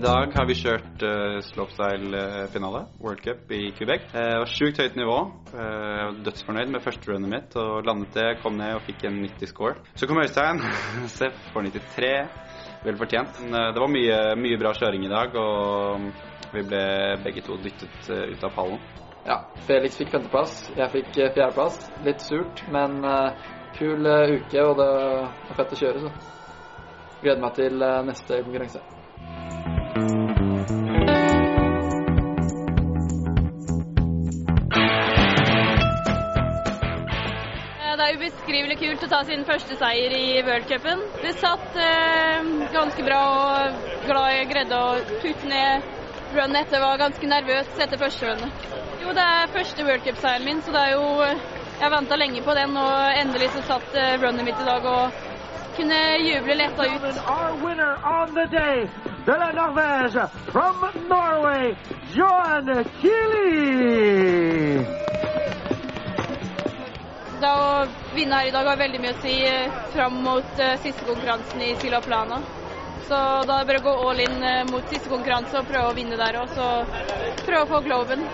dag har vi kjørt uh, slopestyle-finale, World Cup i Quebec. Uh, sjukt høyt nivå. Uh, var dødsfornøyd med første runnet mitt og landet det, kom ned og fikk en 90 score. Så kom Øystein, Seff får 93. Vel fortjent. Det var mye, mye, bra kjøring i dag, og vi ble begge to dyttet ut av pallen. Ja, Felix fikk femteplass, jeg fikk fjerdeplass. Litt surt, men kul uke, og det var fett å kjøre, så. Gleder meg til neste konkurranse. Det er ubeskrivelig kult å ta sin første seier i worldcupen. Det satt eh, ganske bra og glad jeg greide å putte ned runnet etter. Var ganske nervøs etter første runnet. Jo, det er første worldcupseieren min, så det er jo Jeg venta lenge på den, og endelig så satt eh, runnet mitt i dag og kunne juble letta ut. Our winner on the day, de la Norvège, from Norway, Johan Kili! Da å vinne her i dag har veldig mye å si fram mot uh, siste konkurransen i Sila Plana. Så da er det bare å gå all in uh, mot siste konkurranse og prøve å vinne der òg. så prøve å få globen.